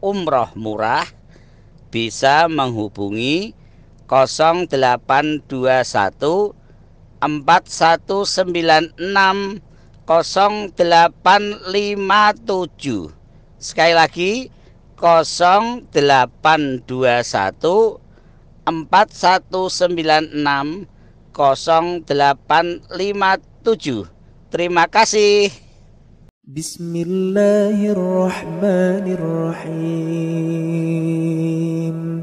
umroh murah bisa menghubungi 0821 4196 0857 Sekali lagi 0821 4196 0857 Terima kasih. Bismillahirrahmanirrahim.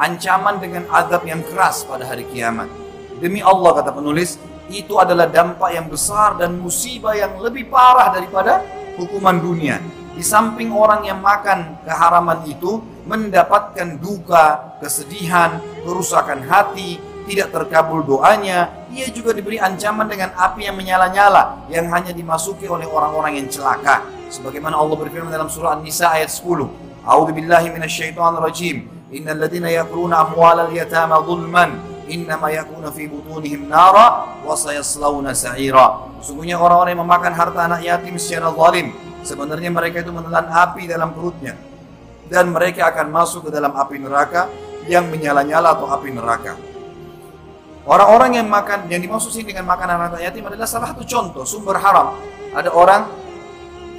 Ancaman dengan adab yang keras pada hari kiamat. Demi Allah kata penulis, itu adalah dampak yang besar dan musibah yang lebih parah daripada hukuman dunia. Di samping orang yang makan keharaman itu mendapatkan duka, kesedihan, kerusakan hati, tidak terkabul doanya, ia juga diberi ancaman dengan api yang menyala-nyala yang hanya dimasuki oleh orang-orang yang celaka. Sebagaimana Allah berfirman dalam surah An-Nisa ayat 10. A'udzu billahi minasyaitonir rajim. Innal ladzina ya'kuluna amwalal yatama dhulman innama yakuna fi butunihim nara wa sayaslawna sa'ira. Sungguhnya orang-orang yang memakan harta anak yatim secara zalim, sebenarnya mereka itu menelan api dalam perutnya dan mereka akan masuk ke dalam api neraka yang menyala-nyala atau api neraka. Orang-orang yang makan yang dimaksud sini dengan makanan anak yatim adalah salah satu contoh sumber haram. Ada orang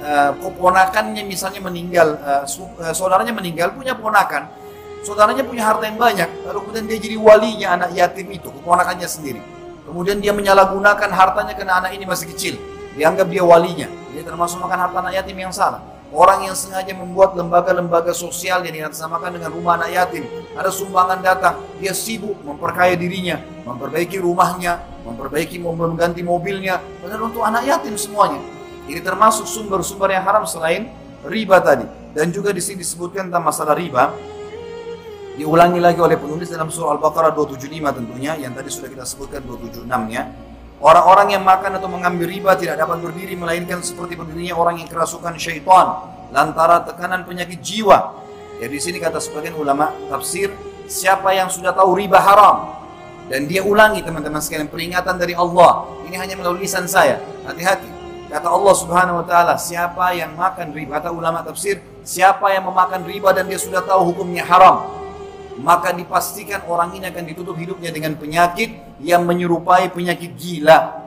uh, keponakannya misalnya meninggal, uh, saudaranya meninggal punya ponakan, saudaranya punya harta yang banyak, lalu kemudian dia jadi walinya anak yatim itu, keponakannya sendiri. Kemudian dia menyalahgunakan hartanya karena anak ini masih kecil, dianggap dia walinya. Dia termasuk makan harta anak yatim yang salah. Orang yang sengaja membuat lembaga-lembaga sosial yang dinaksamakan dengan rumah anak yatim. Ada sumbangan datang, dia sibuk memperkaya dirinya, memperbaiki rumahnya, memperbaiki mengganti mobilnya, benar untuk anak yatim semuanya. Ini termasuk sumber-sumber yang haram selain riba tadi. Dan juga di sini disebutkan tentang masalah riba, diulangi lagi oleh penulis dalam surah Al-Baqarah 275 tentunya, yang tadi sudah kita sebutkan 276-nya. Orang-orang yang makan atau mengambil riba tidak dapat berdiri melainkan seperti berdirinya orang yang kerasukan syaitan lantaran tekanan penyakit jiwa. Jadi di sini kata sebagian ulama tafsir, siapa yang sudah tahu riba haram dan dia ulangi teman-teman sekalian peringatan dari Allah. Ini hanya melalui lisan saya. Hati-hati. Kata Allah Subhanahu wa taala, siapa yang makan riba, kata ulama tafsir, siapa yang memakan riba dan dia sudah tahu hukumnya haram, maka dipastikan orang ini akan ditutup hidupnya dengan penyakit yang menyerupai penyakit gila.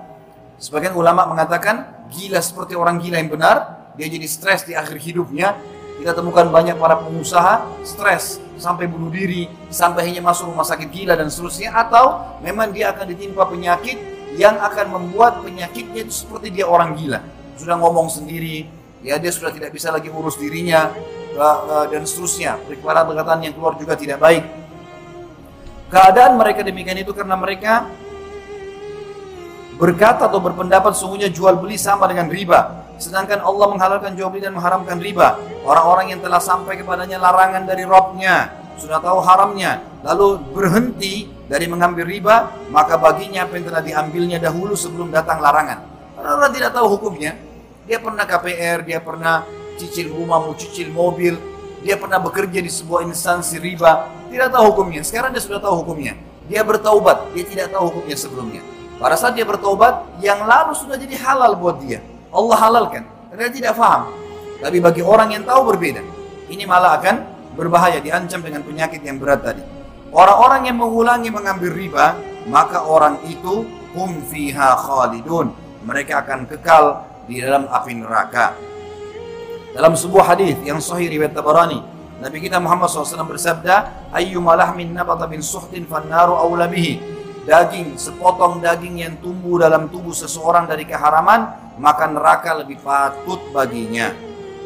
Sebagian ulama mengatakan gila seperti orang gila yang benar, dia jadi stres di akhir hidupnya. Kita temukan banyak para pengusaha stres sampai bunuh diri, sampai hanya masuk rumah sakit gila dan seterusnya atau memang dia akan ditimpa penyakit yang akan membuat penyakitnya itu seperti dia orang gila. Sudah ngomong sendiri, ya dia sudah tidak bisa lagi urus dirinya, dan seterusnya. Perkataan-perkataan yang keluar juga tidak baik. Keadaan mereka demikian itu karena mereka berkata atau berpendapat sungguhnya jual beli sama dengan riba. Sedangkan Allah menghalalkan jual beli dan mengharamkan riba. Orang-orang yang telah sampai kepadanya larangan dari Robnya, sudah tahu haramnya, lalu berhenti dari mengambil riba, maka baginya apa yang telah diambilnya dahulu sebelum datang larangan. Karena orang tidak tahu hukumnya. Dia pernah KPR, dia pernah cicil rumah, mau cicil mobil. Dia pernah bekerja di sebuah instansi riba, tidak tahu hukumnya. Sekarang dia sudah tahu hukumnya. Dia bertaubat, dia tidak tahu hukumnya sebelumnya. Pada saat dia bertaubat, yang lalu sudah jadi halal buat dia. Allah halalkan, dia tidak paham. Tapi bagi orang yang tahu berbeda. Ini malah akan berbahaya, diancam dengan penyakit yang berat tadi. Orang-orang yang mengulangi mengambil riba, maka orang itu hum fiha khalidun. Mereka akan kekal di dalam api neraka. Dalam sebuah hadis yang sahih riwayat Tabarani, Nabi kita Muhammad SAW bersabda, "Ayyuma lahmin nabata bin suhtin fannaru aula bihi." Daging, sepotong daging yang tumbuh dalam tubuh seseorang dari keharaman, maka neraka lebih patut baginya.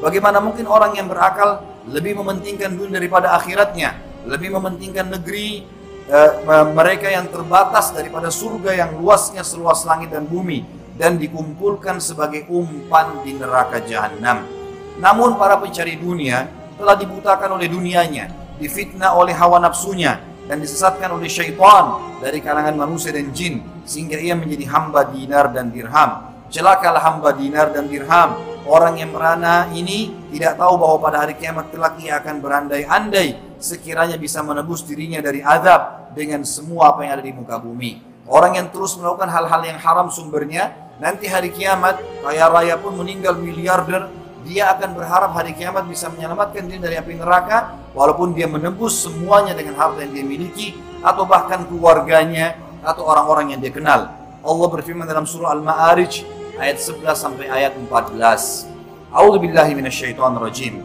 Bagaimana mungkin orang yang berakal lebih mementingkan dunia daripada akhiratnya, lebih mementingkan negeri uh, mereka yang terbatas daripada surga yang luasnya seluas langit dan bumi dan dikumpulkan sebagai umpan di neraka jahanam. Namun para pencari dunia telah dibutakan oleh dunianya, difitnah oleh hawa nafsunya, dan disesatkan oleh syaitan dari kalangan manusia dan jin sehingga ia menjadi hamba dinar dan dirham. Celakalah hamba dinar dan dirham. Orang yang merana ini tidak tahu bahwa pada hari kiamat kelak ia akan berandai-andai sekiranya bisa menebus dirinya dari azab dengan semua apa yang ada di muka bumi. Orang yang terus melakukan hal-hal yang haram sumbernya, nanti hari kiamat kaya raya pun meninggal miliarder, dia akan berharap hari kiamat bisa menyelamatkan diri dari api neraka walaupun dia menembus semuanya dengan harta yang dia miliki atau bahkan keluarganya atau orang-orang yang dia kenal. Allah berfirman dalam surah Al-Ma'arij ayat 11 sampai ayat 14. A'udzu billahi minasyaitonir rajim.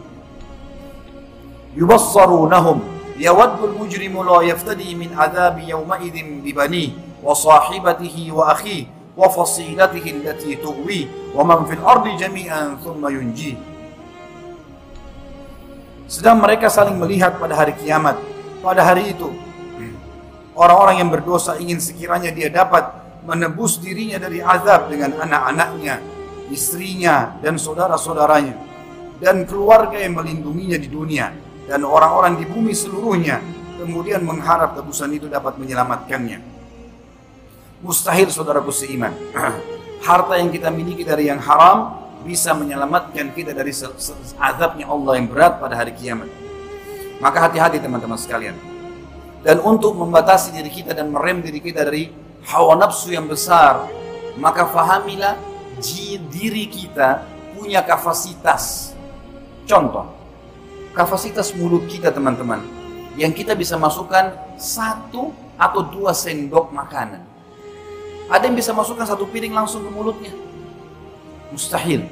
Yubassarunahum yawaddul mujrimu la yaftadi min adzabi yawma'idzin bibani wa sahibatihi wa akhihi وفصيلته التي تؤويه ومن في الأرض جميعا ثم ينجيه sedang mereka saling melihat pada hari kiamat pada hari itu orang-orang yang berdosa ingin sekiranya dia dapat menebus dirinya dari azab dengan anak-anaknya istrinya dan saudara-saudaranya dan keluarga yang melindunginya di dunia dan orang-orang di bumi seluruhnya kemudian mengharap tebusan itu dapat menyelamatkannya Mustahil saudaraku seiman. Harta yang kita miliki dari yang haram bisa menyelamatkan kita dari azabnya Allah yang berat pada hari kiamat. Maka hati-hati teman-teman sekalian. Dan untuk membatasi diri kita dan merem diri kita dari hawa nafsu yang besar, maka fahamilah diri kita punya kapasitas. Contoh, kapasitas mulut kita teman-teman, yang kita bisa masukkan satu atau dua sendok makanan. Ada yang bisa masukkan satu piring langsung ke mulutnya? Mustahil.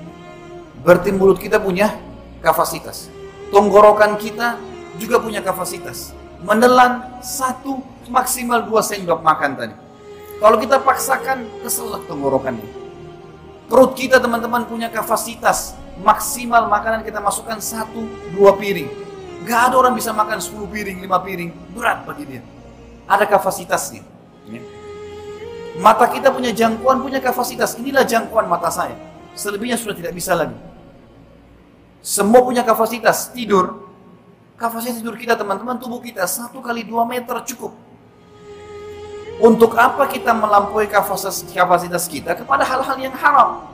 Berarti mulut kita punya kapasitas. Tenggorokan kita juga punya kapasitas. Menelan satu maksimal dua sendok makan tadi. Kalau kita paksakan keselak tenggorokannya. Perut kita teman-teman punya kapasitas maksimal makanan kita masukkan satu dua piring. Gak ada orang bisa makan 10 piring, 5 piring. Berat bagi dia. Ada kapasitasnya. Mata kita punya jangkauan, punya kapasitas. Inilah jangkauan mata saya. Selebihnya sudah tidak bisa lagi. Semua punya kapasitas. Tidur. Kapasitas tidur kita teman-teman, tubuh kita satu kali dua meter cukup. Untuk apa kita melampaui kapasitas, kapasitas kita kepada hal-hal yang haram?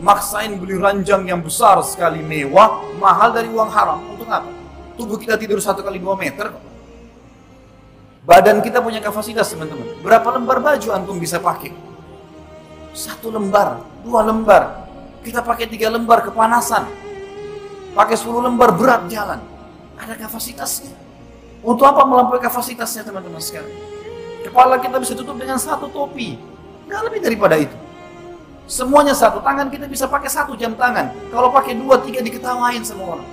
Maksain beli ranjang yang besar sekali mewah, mahal dari uang haram. Untuk apa? Tubuh kita tidur satu kali dua meter, Badan kita punya kapasitas teman-teman. Berapa lembar baju antum bisa pakai? Satu lembar, dua lembar. Kita pakai tiga lembar kepanasan. Pakai sepuluh lembar berat jalan. Ada kapasitasnya. Untuk apa melampaui kapasitasnya teman-teman sekalian? Kepala kita bisa tutup dengan satu topi. Nggak lebih daripada itu. Semuanya satu tangan kita bisa pakai satu jam tangan. Kalau pakai dua tiga diketawain semua orang.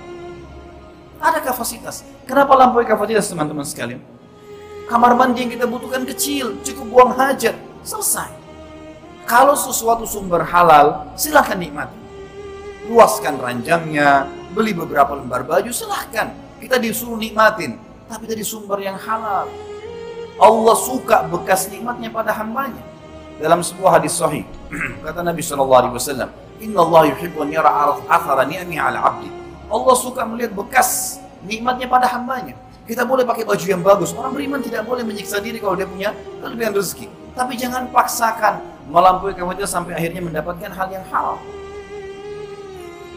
Ada kapasitas. Kenapa lampaui kapasitas teman-teman sekalian? Kamar mandi yang kita butuhkan kecil, cukup buang hajat, selesai. Kalau sesuatu sumber halal, silahkan nikmati. Luaskan ranjangnya, beli beberapa lembar baju, silahkan. Kita disuruh nikmatin, tapi dari sumber yang halal. Allah suka bekas nikmatnya pada hambanya. Dalam sebuah hadis sahih, kata Nabi SAW, Inna Allah yuhibbu an yara athara ni'mi ala abdi. Allah suka melihat bekas nikmatnya pada hambanya. Kita boleh pakai baju yang bagus. Orang beriman tidak boleh menyiksa diri kalau dia punya kelebihan rezeki. Tapi jangan paksakan melampaui kapasitas sampai akhirnya mendapatkan hal yang halal.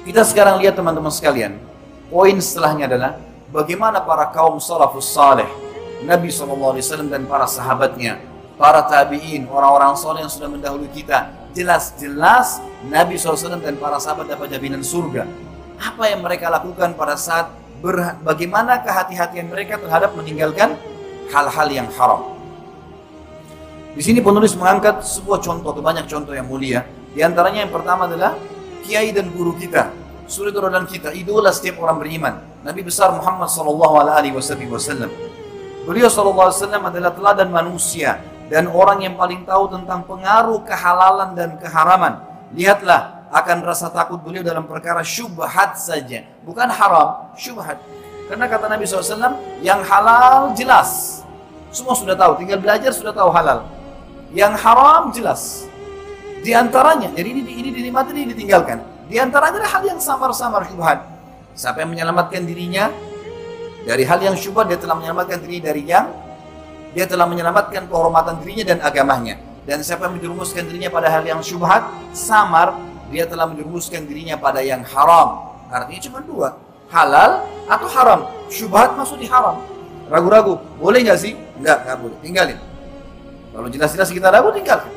Kita sekarang lihat teman-teman sekalian. Poin setelahnya adalah bagaimana para kaum salafus saleh, Nabi SAW dan para sahabatnya, para tabi'in, orang-orang soleh yang sudah mendahului kita. Jelas-jelas Nabi SAW dan para sahabat dapat jaminan surga. Apa yang mereka lakukan pada saat bagaimana kehati-hatian mereka terhadap meninggalkan hal-hal yang haram. Di sini penulis mengangkat sebuah contoh atau banyak contoh yang mulia. Di antaranya yang pertama adalah kiai dan guru kita, suri dan kita, idola setiap orang beriman. Nabi besar Muhammad sallallahu alaihi wasallam. Beliau sallallahu alaihi wasallam adalah teladan manusia dan orang yang paling tahu tentang pengaruh kehalalan dan keharaman. Lihatlah akan rasa takut beliau dalam perkara syubhat saja. Bukan haram, syubhat. Karena kata Nabi SAW, yang halal jelas. Semua sudah tahu, tinggal belajar sudah tahu halal. Yang haram jelas. Di antaranya, jadi ini, ini dinikmati, ini ditinggalkan. Di antaranya adalah hal yang samar-samar syubhat. Siapa yang menyelamatkan dirinya dari hal yang syubhat, dia telah menyelamatkan diri dari yang dia telah menyelamatkan kehormatan dirinya dan agamanya. Dan siapa yang menjerumuskan dirinya pada hal yang syubhat, samar, dia telah menjerumuskan dirinya pada yang haram. Artinya cuma dua, halal atau haram. Syubhat masuk di haram. Ragu-ragu, boleh nggak sih? Enggak, nggak boleh. Tinggalin. Kalau jelas-jelas kita ragu, tinggalkan.